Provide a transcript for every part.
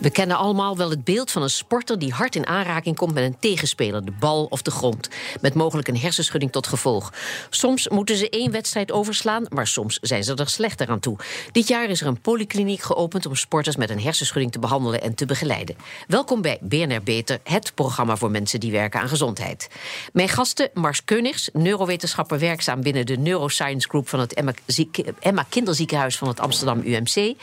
We kennen allemaal wel het beeld van een sporter die hard in aanraking komt met een tegenspeler, de bal of de grond, met mogelijk een hersenschudding tot gevolg. Soms moeten ze één wedstrijd overslaan, maar soms zijn ze er slechter aan toe. Dit jaar is er een polykliniek geopend om sporters met een hersenschudding te behandelen en te begeleiden. Welkom bij BNR Beter, het programma voor mensen die werken aan gezondheid. Mijn gasten Mars Keunigs, neurowetenschapper werkzaam binnen de Neuroscience Group van het Emma, Emma Kinderziekenhuis van het Amsterdam UMC.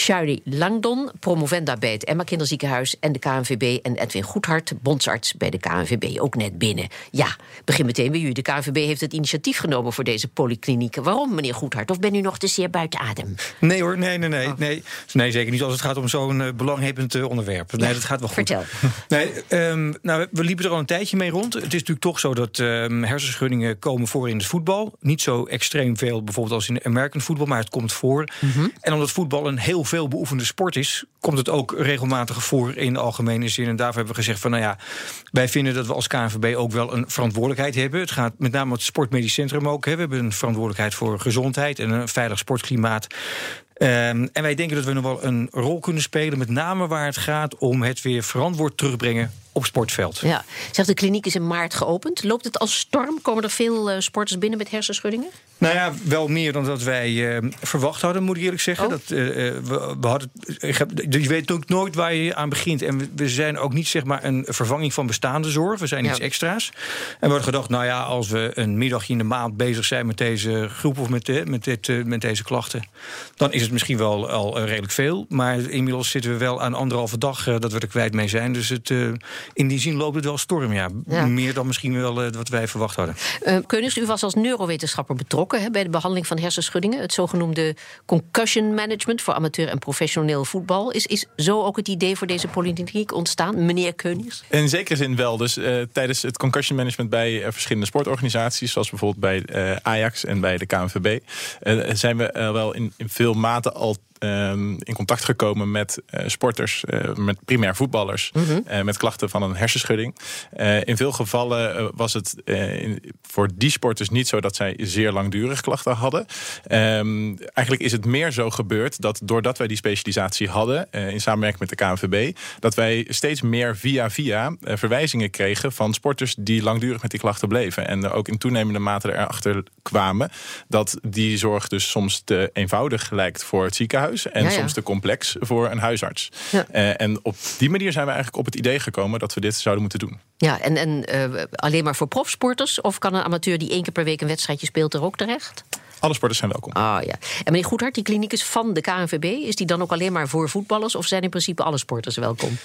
Shari Langdon, promovenda bij het Emma Kinderziekenhuis en de KNVB. En Edwin Goedhart, bondsarts bij de KNVB, ook net binnen. Ja, begin meteen bij u. De KNVB heeft het initiatief genomen voor deze polykliniek. Waarom, meneer Goedhart? Of ben u nog te zeer buiten adem? Nee hoor, nee, nee, nee. Oh. Nee, nee zeker niet als het gaat om zo'n uh, belanghebbend uh, onderwerp. Nee, dat gaat wel goed. Vertel. Nee, um, nou, we liepen er al een tijdje mee rond. Het is natuurlijk toch zo dat um, hersenschuddingen komen voor in het voetbal. Niet zo extreem veel bijvoorbeeld als in American voetbal, maar het komt voor. Mm -hmm. En omdat voetbal een heel veel beoefende sport is, komt het ook regelmatig voor in de algemene zin. En daarvoor hebben we gezegd van nou ja, wij vinden dat we als KNVB ook wel een verantwoordelijkheid hebben. Het gaat met name het Sportmedisch Centrum ook. Hè. We hebben een verantwoordelijkheid voor gezondheid en een veilig sportklimaat. Um, en wij denken dat we nog wel een rol kunnen spelen, met name waar het gaat om het weer verantwoord terugbrengen op sportveld. Ja, zegt de kliniek is in maart geopend. Loopt het als storm? Komen er veel uh, sporters binnen met hersenschuddingen? Nou ja, wel meer dan dat wij uh, verwacht hadden, moet ik eerlijk zeggen. Oh. Dat, uh, we, we, hadden, ik heb, je weet ook nooit waar je aan begint. En we, we, zijn ook niet zeg maar een vervanging van bestaande zorg. We zijn ja. iets extra's. En we hadden gedacht, nou ja, als we een middagje in de maand bezig zijn met deze groep of met, de, met, dit, met deze klachten, dan is het misschien wel al redelijk veel. Maar inmiddels zitten we wel aan anderhalve dag dat we er kwijt mee zijn. Dus het in die zin loopt het wel storm, ja. ja. Meer dan misschien wel uh, wat wij verwacht hadden. Uh, Keunings, u was als neurowetenschapper betrokken hè, bij de behandeling van hersenschuddingen. Het zogenoemde concussion management voor amateur en professioneel voetbal. Is, is zo ook het idee voor deze politiek ontstaan, meneer Keunings? In zekere zin wel. Dus uh, tijdens het concussion management bij verschillende sportorganisaties, zoals bijvoorbeeld bij Ajax en bij de KNVB, zijn we wel in, in veel mate al um, in contact gekomen met uh, sporters, uh, met primair voetballers, mm -hmm. uh, met klachten van een hersenschudding. in veel gevallen was het in, voor die sporters niet zo dat zij zeer langdurig klachten hadden. Um, eigenlijk is het meer zo gebeurd dat doordat wij die specialisatie hadden, in samenwerking met de KNVB, dat wij steeds meer via via verwijzingen kregen van sporters die langdurig met die klachten bleven. En ook in toenemende mate erachter kwamen dat die zorg dus soms te eenvoudig lijkt voor het ziekenhuis en ja, ja. soms te complex voor een huisarts. Ja. Uh, en op die manier zijn we eigenlijk op het idee gekomen dat we dit zouden moeten doen. Ja, en, en uh, alleen maar voor profsporters? Of kan een amateur die één keer per week een wedstrijdje speelt er ook terecht? Alle sporters zijn welkom. Ah ja. En meneer Goedhart, die kliniek is van de KNVB. Is die dan ook alleen maar voor voetballers? Of zijn in principe alle sporters welkom?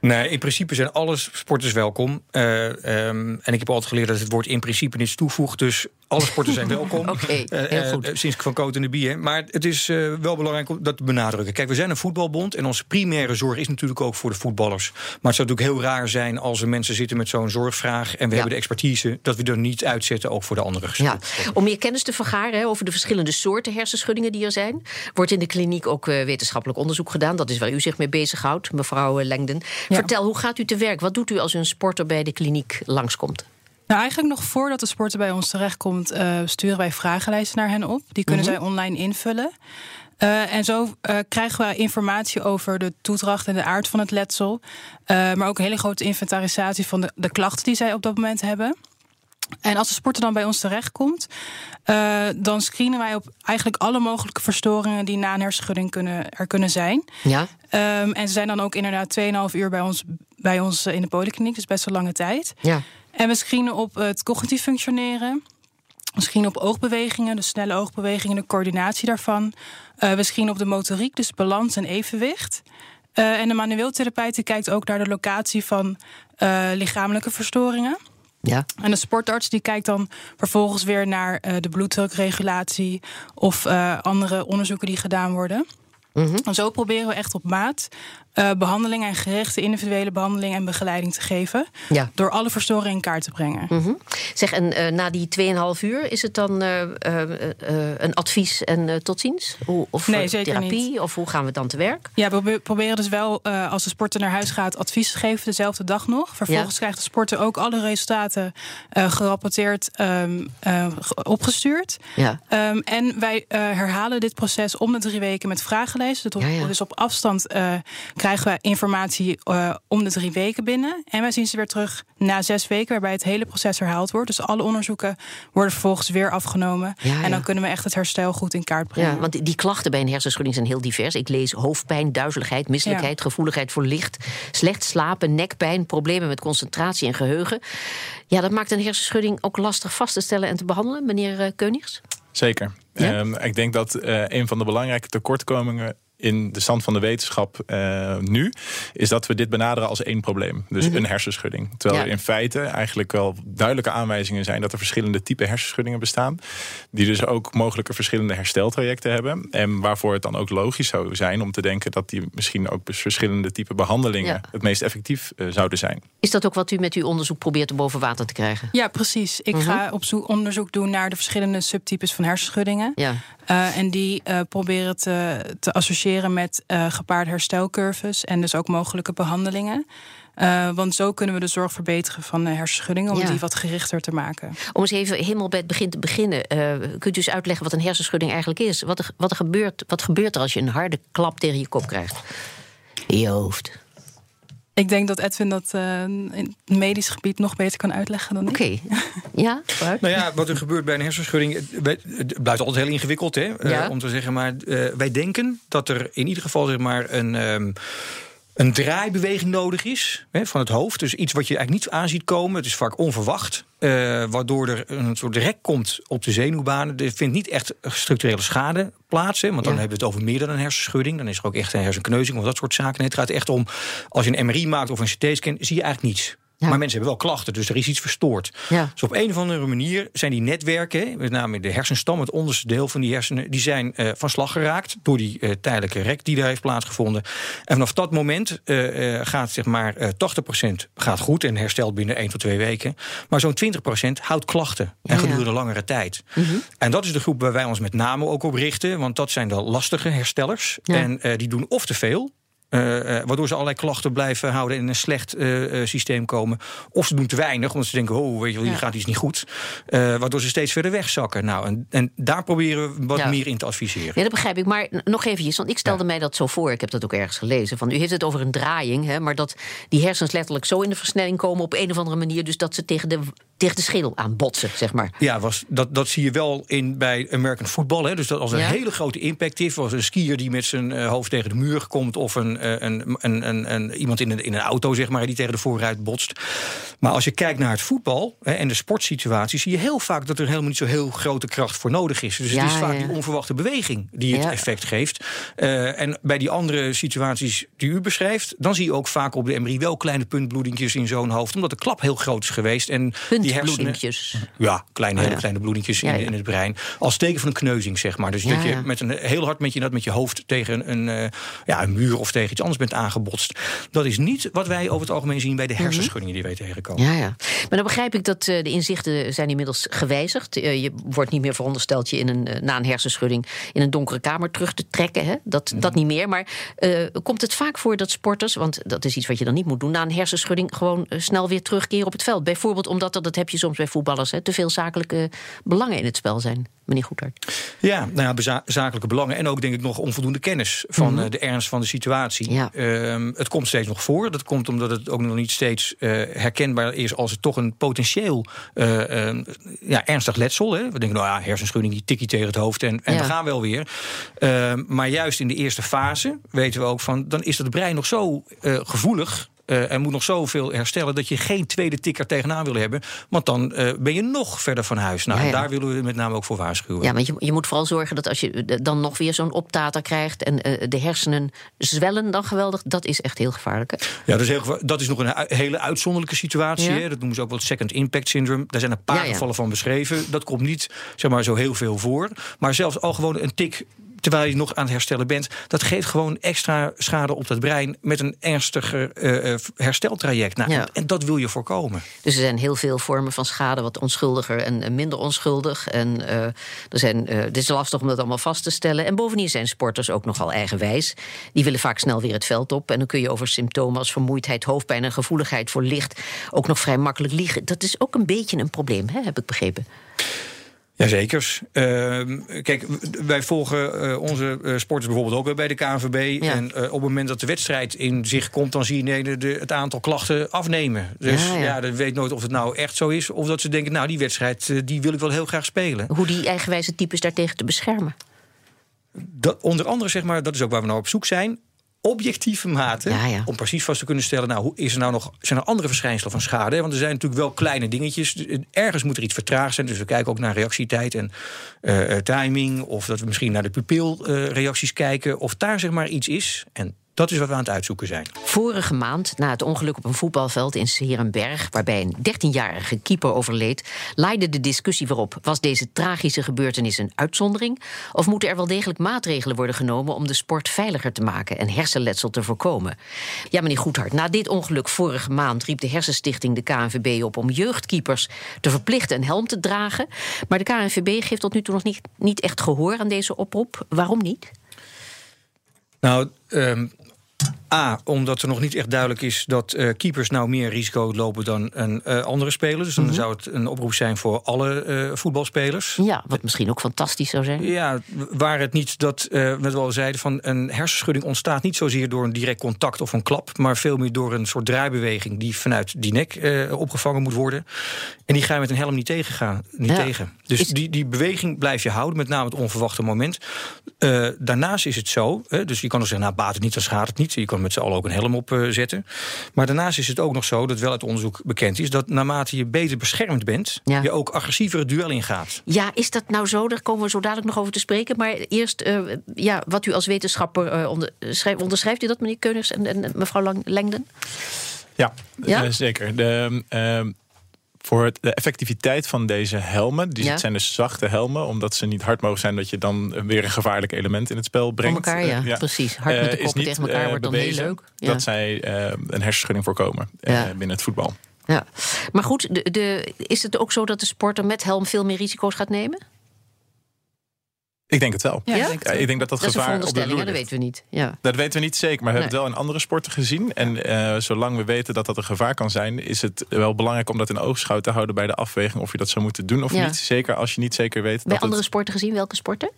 Nee, in principe zijn alle sporters welkom. Uh, um, en ik heb altijd geleerd dat het woord in principe niets toevoegt. Dus alle sporters zijn welkom. okay, heel goed. Uh, sinds Van Cote en de Bier. Maar het is uh, wel belangrijk om dat te benadrukken. Kijk, we zijn een voetbalbond en onze primaire zorg is natuurlijk ook voor de voetballers. Maar het zou natuurlijk heel raar zijn als er mensen zitten met zo'n zorgvraag en we ja. hebben de expertise, dat we er niet uitzetten ook voor de andere ja. Om meer kennis te vergaren hè, over de verschillende soorten hersenschuddingen die er zijn, wordt in de kliniek ook uh, wetenschappelijk onderzoek gedaan. Dat is waar u zich mee bezighoudt, mevrouw Lengden. Ja. Vertel, hoe gaat u te werk? Wat doet u als een sporter bij de kliniek langskomt? Nou, eigenlijk nog voordat de sporter bij ons terechtkomt, uh, sturen wij vragenlijsten naar hen op. Die kunnen -hmm. zij online invullen. Uh, en zo uh, krijgen we informatie over de toedracht en de aard van het letsel. maar ook een hele grote inventarisatie van de, de klachten die zij op dat moment hebben. En als de sporter dan bij ons terechtkomt, uh, dan screenen wij op eigenlijk alle mogelijke verstoringen die na een hersenschudding kunnen, er kunnen zijn. Ja. Um, en ze zijn dan ook inderdaad 2,5 uur bij ons, bij ons in de polykliniek, dus best wel lange tijd. Ja. En we screenen op het cognitief functioneren. We screenen op oogbewegingen, de snelle oogbewegingen, de coördinatie daarvan. Uh, we screenen op de motoriek, dus balans en evenwicht. Uh, en de manueel therapeut kijkt ook naar de locatie van uh, lichamelijke verstoringen. Ja. En de sportarts die kijkt dan vervolgens weer naar de bloeddrukregulatie of andere onderzoeken die gedaan worden. Mm -hmm. En zo proberen we echt op maat uh, behandelingen en gerichte individuele behandeling en begeleiding te geven. Ja. Door alle verstoringen in kaart te brengen. Mhm. Zeg, en uh, na die 2,5 uur is het dan uh, een advies en tot ziens? Of nee, therapie? Niet. Of hoe gaan we dan te werk? Ja, we proberen dus wel als de sporter naar huis gaat advies te geven dezelfde dag nog. Vervolgens ja. krijgt de sporter ook alle resultaten gerapporteerd um, opgestuurd. Ja. Um, en wij herhalen dit proces om de drie weken met vragenlijsten. Dus, ja. dus op afstand krijgen we informatie uh, om de drie weken binnen. En wij zien ze weer terug na zes weken, waarbij het hele proces herhaald wordt. Dus alle onderzoeken worden vervolgens weer afgenomen. Ja, ja. En dan kunnen we echt het herstel goed in kaart brengen. Ja, want die, klachten bij een hersenschudding zijn heel divers. Ik lees hoofdpijn, duizeligheid, misselijkheid, gevoeligheid voor licht, slecht slapen, nekpijn, problemen met concentratie en geheugen. Ja, dat maakt een hersenschudding ook lastig vast te stellen en te behandelen, meneer uh, Keunigs? Zeker. Ja? Um, ik denk dat uh, een van de belangrijke tekortkomingen in de stand van de wetenschap uh, nu, is dat we dit benaderen als één probleem. Dus Mhm. een hersenschudding. Terwijl Ja. er in feite eigenlijk wel duidelijke aanwijzingen zijn dat er verschillende typen hersenschuddingen bestaan. Die dus ook mogelijke verschillende hersteltrajecten hebben. En waarvoor het dan ook logisch zou zijn om te denken dat die misschien ook verschillende type behandelingen Ja. het meest effectief uh, zouden zijn. Is dat ook wat u met uw onderzoek probeert te boven water te krijgen? Ja, precies. Ik Mhm. ga op zoek, onderzoek doen naar de verschillende subtypes van hersenschuddingen. Ja. Uh, en die uh, proberen te, te associëren met uh, gepaard herstelcurves en dus ook mogelijke behandelingen. Uh, want zo kunnen we de zorg verbeteren van de hersenschuddingen om Ja. die wat gerichter te maken. Om eens even helemaal bij het begin te beginnen. Uh, kunt u eens uitleggen wat een hersenschudding eigenlijk is? Wat, er, wat, er gebeurt, wat gebeurt er als je een harde klap tegen je kop krijgt? In je hoofd. Ik denk dat Edwin dat uh, in het medisch gebied nog beter kan uitleggen dan Oké. ik. Ja, vooruit. Nou ja, wat er gebeurt bij een hersenschudding, het- blijft altijd heel ingewikkeld, hè, eh, Ja. om te zeggen. Maar eh, wij denken dat er in ieder geval zeg maar een. ehm, een draaibeweging nodig is hè, van het hoofd. Dus iets wat je eigenlijk niet aan ziet komen. Het is vaak onverwacht. eh, waardoor er een soort rek komt op de zenuwbanen. Er vindt niet echt structurele schade plaats. Hè, want dan Ja. hebben we het over meer dan een hersenschudding. Dan is er ook echt een hersenkneuzing of dat soort zaken. Nee, het gaat echt om, als je een MRI maakt of een CT-scan... zie je eigenlijk niets. Ja. Maar mensen hebben wel klachten, dus er is iets verstoord. Ja. Dus op een of andere manier zijn die netwerken, met name de hersenstam, het onderste deel van die hersenen, die zijn eh, van slag geraakt door die eh, tijdelijke rek die daar heeft plaatsgevonden. En vanaf dat moment eh, gaat zeg maar eh 80% gaat goed en herstelt binnen 1 tot 2 weken. Maar zo'n 20% houdt klachten en ja. gedurende langere tijd. En dat is de groep waar wij ons met name ook op richten, want dat zijn de lastige herstellers. En die doen of te veel. Eh, eh, waardoor ze allerlei klachten blijven houden en in een slecht eh, systeem komen. Of ze doen te weinig, omdat ze denken: oh, weet je wel, hier Ja. gaat iets niet goed. Waardoor ze steeds verder wegzakken. Nou, en, en daar proberen we wat Ja. meer in te adviseren. Ja, dat begrijp ik. Maar nog eventjes, want ik stelde mij dat zo voor. Ik heb dat ook ergens gelezen. Van, u heeft het over een draaiing, hè, maar dat die hersens letterlijk zo in de versnelling komen op een of andere manier. Dus dat ze tegen de, tegen de schedel aanbotsen, zeg maar. Ja, was, dat, dat zie je wel in, bij American football. Hè. Dus dat als een hele grote impact is, was een skier die met zijn hoofd tegen de muur komt, of een, een, een, een, een, iemand in een, in een auto, zeg maar, die tegen de voorruit botst. Maar als je kijkt naar het voetbal hè, en de sportsituatie, zie je heel vaak dat er helemaal niet zo heel grote kracht voor nodig is. Dus Ja, het is vaak ja. die onverwachte beweging die het Ja. effect geeft. Eh, en bij die andere situaties die u beschrijft, dan zie je ook vaak op de MRI wel kleine puntbloedingjes in zo'n hoofd, omdat de klap heel groot is geweest. En die hersenen. Ja, kleine, hele kleine bloedingjes in, in het brein. Als teken van een kneuzing, zeg maar. Dus dat je met een heel hard met je, dat met je hoofd tegen een, eh, ja, een muur of tegen iets anders bent aangebotst. Dat is niet wat wij over het algemeen zien bij de hersenschuddingen die wij tegenkomen. Ja, ja. Maar dan begrijp ik dat eh, de inzichten zijn inmiddels gewijzigd. Eh, je wordt niet meer verondersteld je in een, eh, na een hersenschudding in een donkere kamer terug te trekken. Hè? Dat, dat niet meer. Maar komt het vaak voor dat sporters, want dat is iets wat je dan niet moet doen, na een hersenschudding gewoon snel weer terugkeren op het veld? Bijvoorbeeld omdat dat heb je soms bij voetballers, hè, te veel zakelijke belangen in het spel zijn. Meneer Goedhart. Ja, nou ja, zakelijke belangen en ook denk ik nog onvoldoende kennis van eh, de ernst van de situatie. Ja. Ehm, het komt steeds nog voor. Dat komt omdat het ook nog niet steeds eh, herkenbaar is als het toch een potentieel eh, ehm, ja, ernstig letsel. Hè. We denken, nou ja, hersenschudding, die tikkie tegen het hoofd en, en Ja. we gaan wel weer. Ehm, maar juist in de eerste fase weten we ook van, dan is het brein nog zo eh, gevoelig. Eh, en moet nog zoveel herstellen dat je geen tweede tikker tegenaan wil hebben. Want dan eh, ben je nog verder van huis. Nou, Ja, en ja. daar willen we met name ook voor waarschuwen. Ja, want je, je moet vooral zorgen dat als je eh, dan nog weer zo'n optater krijgt en de hersenen zwellen dan geweldig, dat is echt heel gevaarlijk. hè? Ja, dat is, heel, dat is nog een hele uitzonderlijke situatie. Ja. Hè? Dat noemen ze ook wel het second impact syndrome. Daar zijn een paar gevallen van beschreven. Dat komt niet zeg maar, zo heel veel voor. Maar zelfs al gewoon een tik terwijl je nog aan het herstellen bent, dat geeft gewoon extra schade op het brein met een ernstiger uh, hersteltraject. Nou, Ja. En dat wil je voorkomen. Dus er zijn heel veel vormen van schade, wat onschuldiger en minder onschuldig. En eh, er zijn, eh, het is lastig om dat allemaal vast te stellen. En bovendien zijn sporters ook nogal eigenwijs. Die willen vaak snel weer het veld op. En dan kun je over symptomen als vermoeidheid, hoofdpijn en gevoeligheid voor licht ook nog vrij makkelijk liegen. Dat is ook een beetje een probleem, hè, heb ik begrepen. Jazeker. Ehm kijk, wij volgen eh, onze eh, sporters bijvoorbeeld ook weer bij de KNVB. Ja. En eh, op het moment dat de wedstrijd in zich komt, dan zie je nee, de, het aantal klachten afnemen. Dus Ja, ja, ja. dan weet nooit of het nou echt zo is. Of dat ze denken, nou, die wedstrijd die wil ik wel heel graag spelen. Hoe die eigenwijze types daartegen te beschermen. Dat, onder andere, zeg maar, dat is ook waar we nou op zoek zijn. Objectieve. Ja, ja. Om precies vast te kunnen stellen. Nou, hoe is er nou nog. Zijn er andere verschijnselen van schade? Want er zijn natuurlijk wel kleine dingetjes. Ergens moet er iets vertraagd zijn. Dus we kijken ook naar reactietijd en eh, eh, timing. Of dat we misschien naar de pupilreacties kijken. Of daar zeg maar iets is. En dat is wat we aan het uitzoeken zijn. Vorige maand, na het ongeluk op een voetbalveld in Serenberg, waarbij een 13-jarige keeper overleed, laaide de discussie weer op. Was deze tragische gebeurtenis een uitzondering? Of moeten er wel degelijk maatregelen worden genomen om de sport veiliger te maken en hersenletsel te voorkomen? Ja, meneer Goedhart, na dit ongeluk vorige maand riep de Hersenstichting de KNVB op om jeugdkeepers te verplichten een helm te dragen. Maar de KNVB geeft tot nu toe nog niet, niet echt gehoor aan deze oproep. Waarom niet? Nou, ehm, A, omdat er nog niet echt duidelijk is dat eh, keepers nou meer risico lopen dan een eh, andere speler. Dus dan Mhm. zou het een oproep zijn voor alle eh, voetbalspelers. Ja, wat misschien ook fantastisch zou zijn. Ja, waar het niet dat, wat we al zeiden, van een hersenschudding ontstaat niet zozeer door een direct contact of een klap, maar veel meer door een soort draaibeweging die vanuit die nek opgevangen moet worden. En die ga je met een helm niet tegengaan. Niet Ja. tegen. Dus Is- die, die beweging blijf je houden, met name het onverwachte moment. Daarnaast is het zo, hè, dus je kan dus zeggen, nou baat het niet, dan schaadt het niet. Je kan met z'n allen ook een helm op eh, zetten. Maar daarnaast is het ook nog zo, dat wel uit onderzoek bekend is, dat naarmate je beter beschermd bent, Ja. je ook agressiever het duel ingaat. Ja, is dat nou zo? Daar komen we zo dadelijk nog over te spreken. Maar eerst, eh, ja, wat u als wetenschapper eh, onderschrijft, onderschrijft u dat, meneer Keuners en, en mevrouw Lang Lengden? Ja, Ja? zeker. De, ehm, voor het- de effectiviteit van deze helmen, die Ja. zijn dus zachte helmen, omdat ze niet hard mogen zijn dat je dan weer een gevaarlijk element in het spel brengt. Om elkaar, ja, Eh, precies. Hard met de Eh, koppen tegen elkaar eh, wordt dan heel leuk. Ja. Dat zij eh, een hersenschudding voorkomen eh, Ja. binnen het voetbal. Ja. Maar goed, de, de, is het ook zo dat de sporter met helm veel meer risico's gaat nemen? Ik denk het wel. Ja, Ja? ik denk het Ja, wel. ik denk dat dat, Dat is gevaar op de loer dat weten we niet. Ja. Dat weten we niet zeker, maar we Nee. hebben het wel in andere sporten gezien. En eh, zolang we weten dat dat een gevaar kan zijn, is het wel belangrijk om dat in oogschouw te houden bij de afweging of je dat zou moeten doen of Ja. niet. Zeker als je niet zeker weet Bij dat andere het, sporten gezien, welke sporten?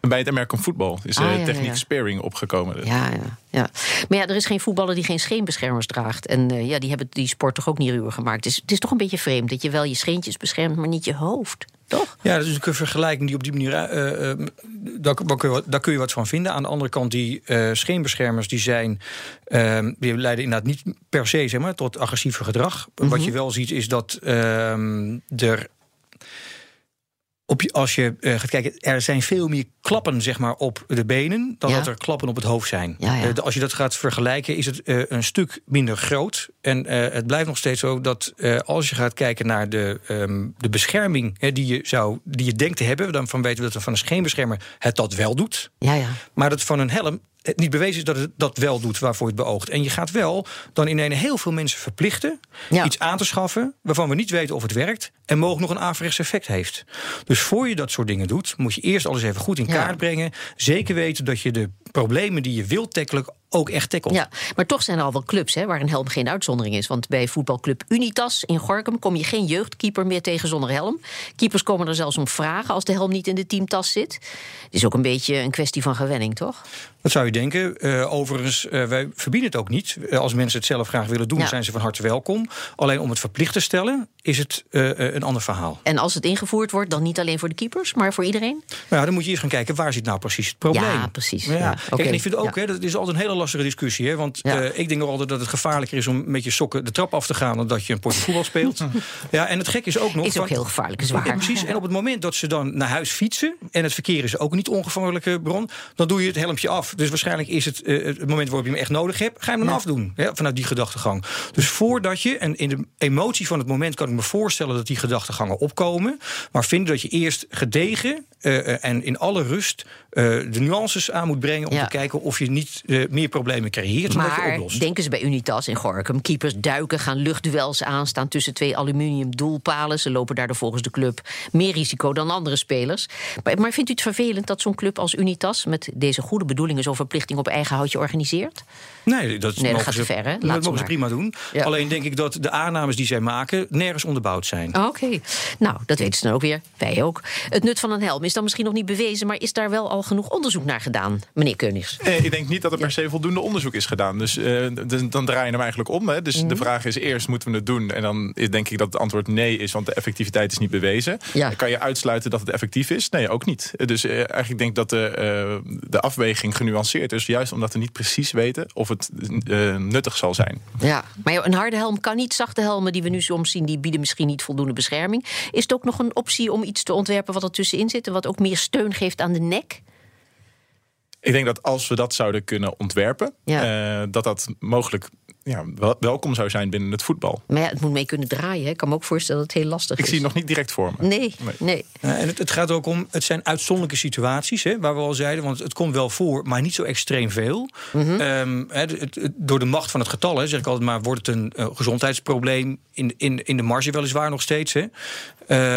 bij het American football is Ah, de ja, techniek ja. sparing opgekomen. Ja, ja, ja. Maar ja, er is geen voetballer die geen scheenbeschermers draagt. En eh, ja, die hebben die sport toch ook niet ruwer gemaakt. Is, het is toch een beetje vreemd dat je wel je scheentjes beschermt, maar niet je hoofd. Toch? Ja, dat is natuurlijk een vergelijking die op die manier. eh, eh, daar, daar kun je, wat- van vinden. Aan de andere kant, die eh, scheenbeschermers die zijn. eh, die leiden inderdaad niet per se zeg maar, tot agressiever gedrag. Wat je wel ziet is dat ehm, er. Op je, als je eh, gaat kijken, er zijn veel meer klappen zeg maar, op de benen dan Ja. dat er klappen op het hoofd zijn. Ja, ja. Eh, als je dat gaat vergelijken, is het eh, een stuk minder groot. En het blijft nog steeds zo dat als je gaat kijken naar de, ehm, de bescherming hè, die, je zou, die je denkt te hebben, dan van weten we dat er van een scheenbeschermer het dat wel doet. Ja, ja. Maar dat van een helm het niet bewezen is dat het dat wel doet waarvoor het beoogt. En je gaat wel dan in een heel veel mensen verplichten Ja. iets aan te schaffen waarvan we niet weten of het werkt en mogelijk nog een averechts effect heeft. Dus voor je dat soort dingen doet, moet je eerst alles even goed in Ja. kaart brengen. Zeker weten dat je de problemen die je wilt tackelen ook echt tackelt. Ja, maar toch zijn er al wel clubs hè, waar een helm geen uitzondering is. Want bij voetbalclub Unitas in Gorkum kom je geen jeugdkeeper meer tegen zonder helm. Keepers komen er zelfs om vragen als de helm niet in de teamtas zit. Het is ook een beetje een kwestie van gewenning, toch? Dat zou je denken. Eh, overigens, eh, wij verbieden het ook niet. Eh, als mensen het zelf graag willen doen, Ja. zijn ze van harte welkom. Alleen om het verplicht te stellen, is het een ander verhaal. En als het ingevoerd wordt, dan niet alleen voor de keepers, maar voor iedereen? Nou, ja, dan moet je eerst gaan kijken waar zit nou precies het probleem. Ja, precies. Ja. Kijk, en ik vind ook, Ja. hè, dat is altijd een hele lastige discussie. Hè, want Ja. eh, ik denk altijd dat het gevaarlijker is om met je sokken de trap af te gaan dan dat je een potje voetbal speelt. ja, en het gek is ook nog. Is ook heel gevaarlijk, is waar. Precies. En op het moment dat ze dan naar huis fietsen en het verkeer is ook een niet ongevaarlijke bron, dan doe je het helmpje af. Dus waarschijnlijk is het eh, het moment waarop je hem echt nodig hebt, ga je hem dan afdoen. Vanuit die gedachtegang. Dus voordat je, en in de emotie van het moment kan ik me voorstellen dat die gedachtegangen opkomen. Maar vinden dat je eerst gedegen uh, en in alle rust de nuances aan moet brengen. Om te kijken of je niet uh, meer problemen creëert. dan maar dat je oplost. denken ze bij Unitas in Gorkum. Keepers duiken, gaan luchtduels aanstaan tussen twee aluminium doelpalen. Ze lopen daardoor volgens de club meer risico dan andere spelers. Maar, maar vindt u het vervelend dat zo'n club als Unitas. met deze goede bedoelingen zo'n verplichting op eigen houtje organiseert? Nee, dat, nee, dat mogen gaat ze, te ver, hè? dat Laat mogen ze ze prima doen. Ja. Alleen denk ik dat de aannames die zij maken nergens onderbouwd zijn. Oké, nou, dat weten ze dan ook weer. Wij ook. Het nut van een helm is dan misschien nog niet bewezen, maar is daar wel al genoeg onderzoek naar gedaan, meneer Nee, ik denk niet dat er per se voldoende onderzoek is gedaan. Dus uh, dan draai je hem eigenlijk om. Hè. Dus mm. de vraag is eerst, moeten we het doen? En dan is, denk ik dat het antwoord nee is, want de effectiviteit is niet bewezen. Ja. Kan je uitsluiten dat het effectief is? Nee, ook niet. Dus uh, eigenlijk denk ik dat de, uh, de afweging genuanceerd is. Juist omdat we niet precies weten of het nuttig zal zijn. Ja, maar een harde helm kan niet. Zachte helmen die we nu soms zien, die bieden misschien niet voldoende bescherming. Is het ook nog een optie om iets te ontwerpen wat er tussenin zit... en wat ook meer steun geeft aan de nek? Ik denk dat als we dat zouden kunnen ontwerpen, ja. uh, dat dat mogelijk ja, wel, welkom zou zijn binnen het voetbal. Maar ja, het moet mee kunnen draaien. Hè. Ik kan me ook voorstellen dat het heel lastig ik is. zie het nog niet direct voor me. Nee, nee. en het, het, gaat ook om, het zijn uitzonderlijke situaties, hè, waar we al zeiden, want het komt wel voor, maar niet zo extreem veel. Mm -hmm. um, het, het, door de macht van het getal, hè, zeg ik altijd maar, wordt het een uh, gezondheidsprobleem in, in, in de marge weliswaar nog steeds. Hè.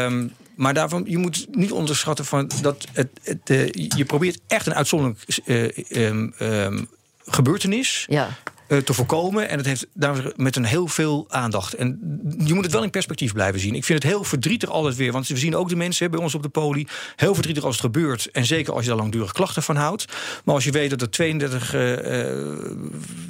Um, maar daarvan, je moet niet onderschatten van dat het, het uh, je probeert echt een uitzonderlijk uh, um, um, gebeurtenis. Ja. Uh, te voorkomen. En het heeft daar met een heel veel aandacht. En je moet het wel in perspectief blijven zien. Ik vind het heel verdrietig altijd weer. Want we zien ook de mensen bij ons op de poli. Heel verdrietig als het gebeurt. En zeker als je daar langdurig klachten van houdt. Maar als je weet dat er 32, uh,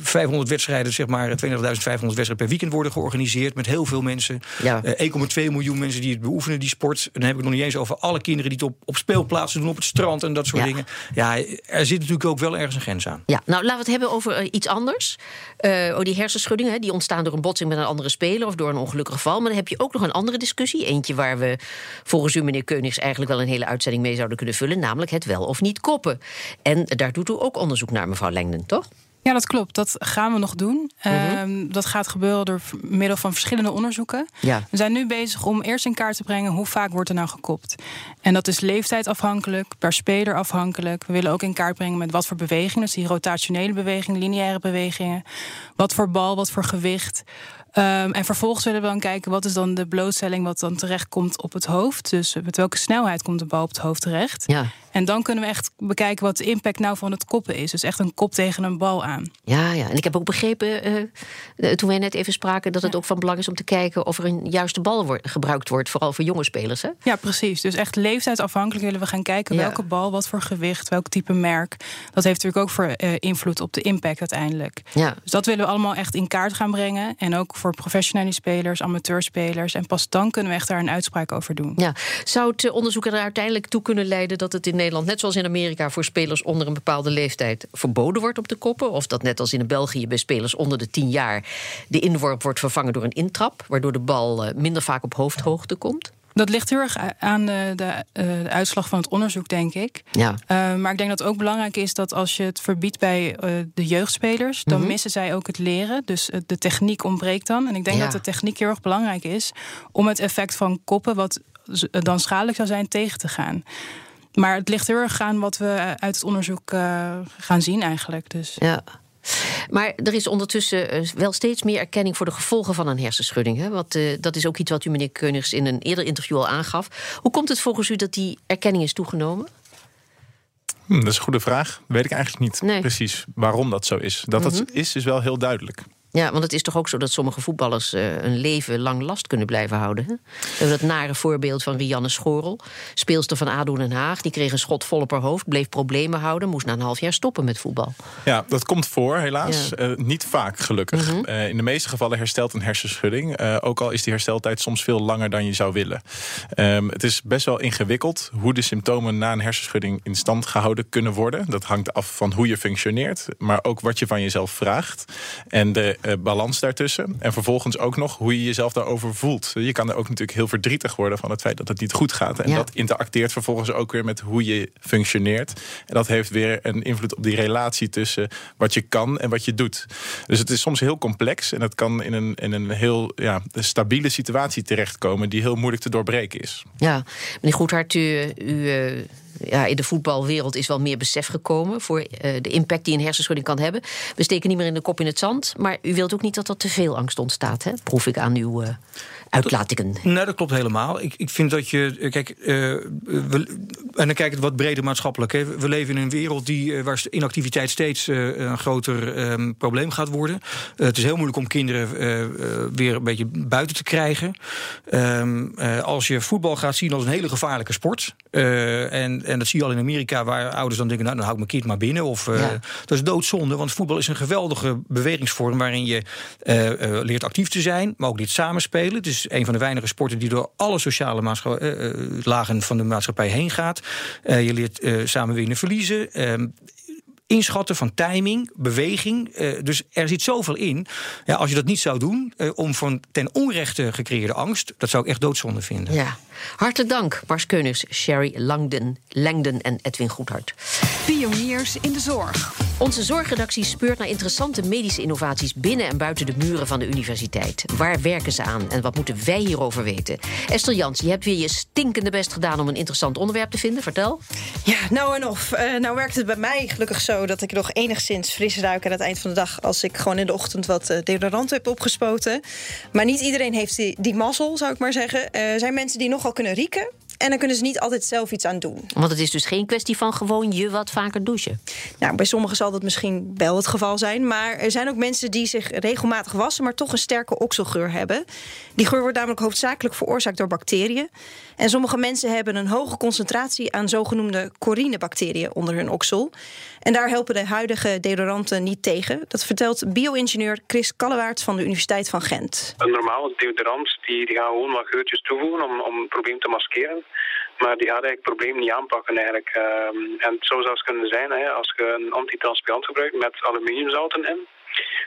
500 wedstrijden, zeg maar, 32.500 wedstrijden per weekend worden georganiseerd. Met heel veel mensen. Ja. Uh, 1,2 miljoen mensen die het beoefenen, die sport. En dan heb ik nog niet eens over alle kinderen die het op, op speelplaatsen doen, op het strand en dat soort Ja. dingen. Ja, er zit natuurlijk ook wel ergens een grens aan. Ja, nou laten we het hebben over uh, iets anders. Uh, oh, die hersenschuddingen die ontstaan door een botsing met een andere speler of door een ongelukkig geval. Maar dan heb je ook nog een andere discussie. Eentje waar we volgens u, meneer Keunigs, eigenlijk wel een hele uitzending mee zouden kunnen vullen. Namelijk het wel of niet koppen. En daar doet u ook onderzoek naar, mevrouw Lengden, toch? Ja, dat klopt. Dat gaan we nog doen. -hmm. uh, dat gaat gebeuren door middel van verschillende onderzoeken. Ja. We zijn nu bezig om eerst in kaart te brengen hoe vaak wordt er nou gekopt. En dat is leeftijdsafhankelijk, per speler afhankelijk. We willen ook in kaart brengen met wat voor bewegingen. Dus die rotationele bewegingen, lineaire bewegingen. Wat voor bal, wat voor gewicht. Um, en vervolgens willen we dan kijken wat is dan de blootstelling wat dan terecht komt op het hoofd. Dus met welke snelheid komt de bal op het hoofd terecht. Ja. En dan kunnen we echt bekijken wat de impact nou van het koppen is. Dus echt een kop tegen een bal aan. Ja, ja. en ik heb ook begrepen, uh, toen wij net even spraken, dat het ja. ook van belang is om te kijken of er een juiste bal wordt, gebruikt wordt, vooral voor jonge spelers. Hè? Ja, precies. Dus echt leeftijdsafhankelijk willen we gaan kijken Ja. welke bal, wat voor gewicht, welk type merk. Dat heeft natuurlijk ook voor uh, invloed op de impact uiteindelijk. Ja. Dus dat willen we allemaal echt in kaart gaan brengen. En ook voor professionele spelers, amateurspelers. En pas dan kunnen we echt daar een uitspraak over doen. Ja. Zou het onderzoek er uiteindelijk toe kunnen leiden dat het in Nederland, net zoals in Amerika, voor spelers onder een bepaalde leeftijd verboden wordt op de koppen? Of dat net als in België bij spelers onder de 10 jaar de inworp wordt vervangen door een intrap, waardoor de bal uh, minder vaak op hoofdhoogte komt? Dat ligt heel erg aan de, de, uh, de, uitslag van het onderzoek, denk ik. Ja. Uh, maar ik denk dat het ook belangrijk is dat als je het verbiedt bij uh, de jeugdspelers, dan mm -hmm. missen zij ook het leren. Dus de techniek ontbreekt dan. En ik denk ja. dat de techniek heel erg belangrijk is om het effect van koppen, wat dan schadelijk zou zijn, tegen te gaan. Maar het ligt heel erg aan wat we uit het onderzoek uh, gaan zien, eigenlijk. Dus. Ja. Maar er is ondertussen uh, wel steeds meer erkenning voor de gevolgen van een hersenschudding. Hè? Want, uh, dat is ook iets wat u, meneer Keunigs, in een eerder interview al aangaf. Hoe komt het volgens u dat die erkenning is toegenomen? Hm, dat is een goede vraag. Weet ik eigenlijk niet nee. precies waarom dat zo is. Dat Mhm. dat is, is wel heel duidelijk. Ja, want het is toch ook zo dat sommige voetballers uh, een leven lang last kunnen blijven houden. Hè? We hebben dat nare voorbeeld van Rianne Schorel, speelster van ADO Den Haag. Die kreeg een schot vol op haar hoofd, bleef problemen houden, moest na een half jaar stoppen met voetbal. Ja, dat komt voor, helaas. Ja. Uh, niet vaak, gelukkig. Mhm. Uh, in de meeste gevallen herstelt een hersenschudding. ook al is die hersteltijd soms veel langer dan je zou willen. Um, het is best wel ingewikkeld hoe de symptomen na een hersenschudding in stand gehouden kunnen worden. Dat hangt af van hoe je functioneert, maar ook wat je van jezelf vraagt. En de uh, balans daartussen. En vervolgens ook nog hoe je jezelf daarover voelt. Je kan er ook natuurlijk heel verdrietig worden van het feit dat het niet goed gaat. En dat interacteert vervolgens ook weer met hoe je functioneert. En dat heeft weer een invloed op die relatie tussen wat je kan en wat je doet. Dus het is soms heel complex en het kan in een, in een heel ja, stabiele situatie terechtkomen die heel moeilijk te doorbreken is. Ja, meneer Goedhart, u, u uh ja, in de voetbalwereld is wel meer besef gekomen voor uh, de impact die een hersenschudding kan hebben. We steken niet meer in de kop in het zand, maar u wilt ook niet dat er te veel angst ontstaat, hè? proef ik aan uw uh, uitlatingen. Nee, dat klopt helemaal. Ik, ik vind dat je. Kijk, uh, we, en dan kijk ik wat breder maatschappelijk. Hè. We leven in een wereld die, waar inactiviteit steeds een groter um, probleem gaat worden. het is heel moeilijk om kinderen weer een beetje buiten te krijgen. Um, als je voetbal gaat zien als een hele gevaarlijke sport. en en dat zie je al in Amerika, waar ouders dan denken: nou, dan hou ik mijn kind maar binnen. Of, Dat is doodzonde, want voetbal is een geweldige bewegingsvorm waarin je leert actief te zijn, maar ook leert samenspelen. Het is een van de weinige sporten die door alle sociale lagen van de maatschappij heen gaat. je leert samen winnen, verliezen ehm, inschatten van timing, beweging. dus er zit zoveel in. Ja, als je dat niet zou doen, om van ten onrechte gecreëerde angst, dat zou ik echt doodzonde vinden. Ja. Hartelijk dank, Bars Keuners, Sherry Langden, Langden en Edwin Goedhart. Pioniers in de zorg. Onze zorgredactie speurt naar interessante medische innovaties binnen en buiten de muren van de universiteit. Waar werken ze aan en wat moeten wij hierover weten? Esther Jans, je hebt weer je stinkende best gedaan om een interessant onderwerp te vinden. Vertel. Ja, nou en of. Uh, nou werkt het bij mij gelukkig zo dat ik nog enigszins fris ruik aan het eind van de dag als ik gewoon in de ochtend wat uh, deodorant heb opgespoten. Maar niet iedereen heeft die, mazzel, zou ik maar zeggen. Uh, er zijn mensen die nogal kunnen rieken. En dan kunnen ze niet altijd zelf iets aan doen. Want het is dus geen kwestie van gewoon je wat vaker douchen. Nou, bij sommigen zal dat misschien wel het geval zijn. Maar er zijn ook mensen die zich regelmatig wassen, maar toch een sterke okselgeur hebben. Die geur wordt namelijk hoofdzakelijk veroorzaakt door bacteriën. En sommige mensen hebben een hoge concentratie aan zogenoemde corinebacteriën onder hun oksel. En daar helpen de huidige deodoranten niet tegen. Dat vertelt bio-ingenieur Chris Kallewaerts van de Universiteit van Gent. Een normale deodorant die, die gaan gewoon wat geurtjes toevoegen om, om het probleem te maskeren. Maar die gaat eigenlijk het probleem niet aanpakken eigenlijk. Um, en het zou zelfs kunnen zijn hè, als je een antitranspirant gebruikt met aluminiumzouten in.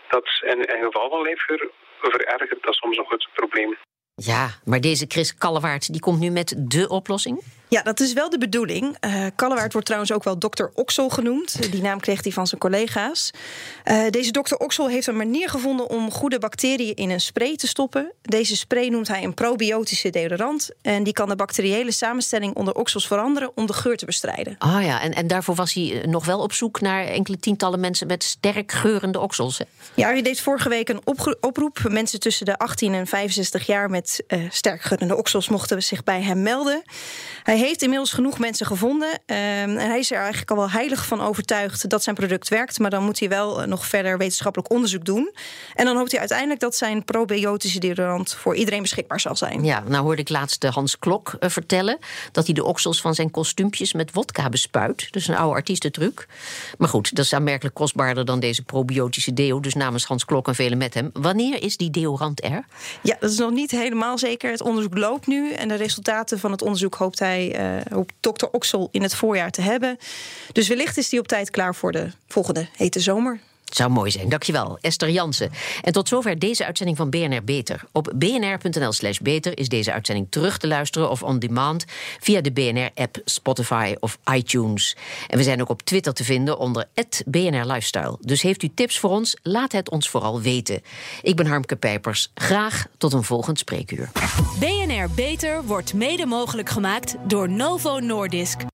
Dat in, in geval van leefgeur verergert dat soms nog het probleem. Ja, maar deze Chris Kallewaard die komt nu met de oplossing? Ja, dat is wel de bedoeling. Uh, Kallewaard wordt trouwens ook wel dokter Oksel genoemd. Die naam kreeg hij van zijn collega's. Uh, deze dokter Oksel heeft een manier gevonden om goede bacteriën in een spray te stoppen. Deze spray noemt hij een probiotische deodorant. En die kan de bacteriële samenstelling onder oksels veranderen om de geur te bestrijden. Ah ja, en, en daarvoor was hij eh, nog wel op zoek naar enkele tientallen mensen met sterk geurende oksels. Hè? Ja, hij deed vorige week een oproep. Mensen tussen de 18 en 65 jaar met uh, sterk geurende oksels mochten zich bij hem melden. Hij heeft inmiddels genoeg mensen gevonden. Um, en hij is er eigenlijk al wel heilig van overtuigd dat zijn product werkt. Maar dan moet hij wel uh, nog verder wetenschappelijk onderzoek doen. En dan hoopt hij uiteindelijk dat zijn probiotische deodorant voor iedereen beschikbaar zal zijn. Ja, nou hoorde ik laatst Hans Klok uh, vertellen dat hij de oksels van zijn kostuumpjes met wodka bespuit. Dus een oude artiestentruc. Maar goed, dat is aanmerkelijk kostbaarder dan deze probiotische deo. Dus namens Hans Klok en velen met hem. Wanneer is die deodorant er? Ja, dat is nog niet helemaal zeker. Het onderzoek loopt nu en de resultaten van het onderzoek hoopt hij uh, op dokter Oksel in het voorjaar te hebben. Dus wellicht is die op tijd klaar voor de volgende hete zomer. Het zou mooi zijn. Dankjewel, Esther Jansen. En tot zover deze uitzending van BNR Beter. Op bnr.nl slash beter is deze uitzending terug te luisteren of on demand via de BNR-app, Spotify of iTunes. En we zijn ook op Twitter te vinden onder BNR Lifestyle. Dus heeft u tips voor ons? Laat het ons vooral weten. Ik ben Harmke Pijpers. Graag tot een volgend spreekuur. BNR Beter wordt mede mogelijk gemaakt door Novo Nordisk.